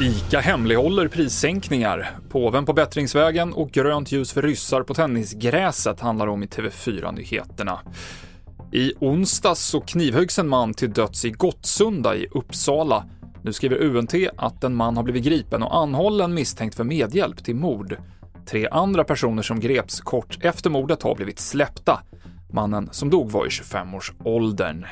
ICA hemlighåller prissänkningar. Påven på bättringsvägen och grönt ljus för ryssar på tennisgräset handlar om i TV4-nyheterna. I onsdags så knivhöggs en man till döds i Gottsunda i Uppsala. Nu skriver UNT att en man har blivit gripen och anhållen misstänkt för medhjälp till mord. Tre andra personer som greps kort efter mordet har blivit släppta. Mannen som dog var i 25-årsåldern.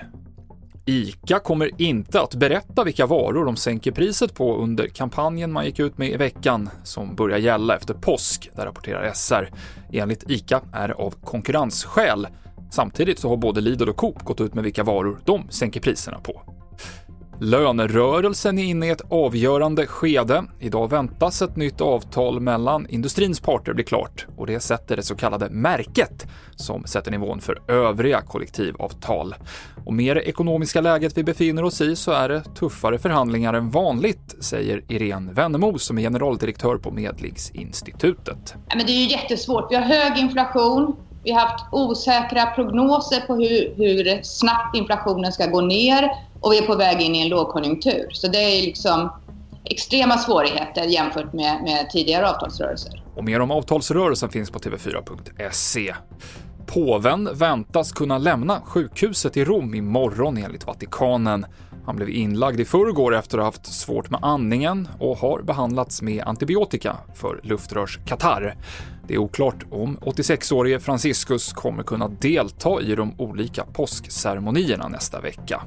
ICA kommer inte att berätta vilka varor de sänker priset på under kampanjen man gick ut med i veckan, som börjar gälla efter påsk, där rapporterar SR. Enligt ICA är det av konkurrensskäl. Samtidigt så har både Lidl och Coop gått ut med vilka varor de sänker priserna på. Lönerörelsen är inne i ett avgörande skede. Idag väntas ett nytt avtal mellan industrins parter bli klart och det sätter det så kallade märket som sätter nivån för övriga kollektivavtal. Och med det ekonomiska läget vi befinner oss i så är det tuffare förhandlingar än vanligt, säger Irene Wennemo som är generaldirektör på Medlingsinstitutet. Men det är ju jättesvårt. Vi har hög inflation, vi har haft osäkra prognoser på hur, hur snabbt inflationen ska gå ner och vi är på väg in i en lågkonjunktur. Så det är liksom extrema svårigheter jämfört med, med tidigare avtalsrörelser. Och mer om avtalsrörelsen finns på tv4.se. Påven väntas kunna lämna sjukhuset i Rom imorgon enligt Vatikanen. Han blev inlagd i förrgår efter att ha haft svårt med andningen och har behandlats med antibiotika för luftrörskatarr. Det är oklart om 86-årige Franciscus kommer kunna delta i de olika påskceremonierna nästa vecka.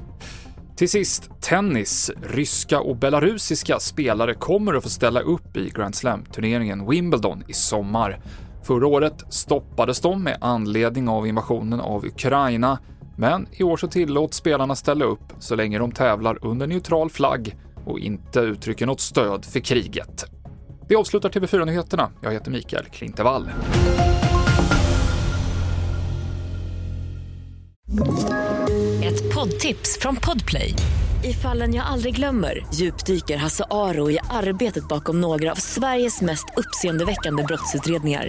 Till sist, tennis. Ryska och belarusiska spelare kommer att få ställa upp i Grand Slam-turneringen Wimbledon i sommar. Förra året stoppades de med anledning av invasionen av Ukraina, men i år så tillåts spelarna ställa upp så länge de tävlar under neutral flagg och inte uttrycker något stöd för kriget. Det avslutar TV4-nyheterna. Jag heter Mikael Klintevall. Ett poddtips från Podplay. I fallen jag aldrig glömmer djupdyker Hasse Aro i arbetet bakom några av Sveriges mest uppseendeväckande brottsutredningar.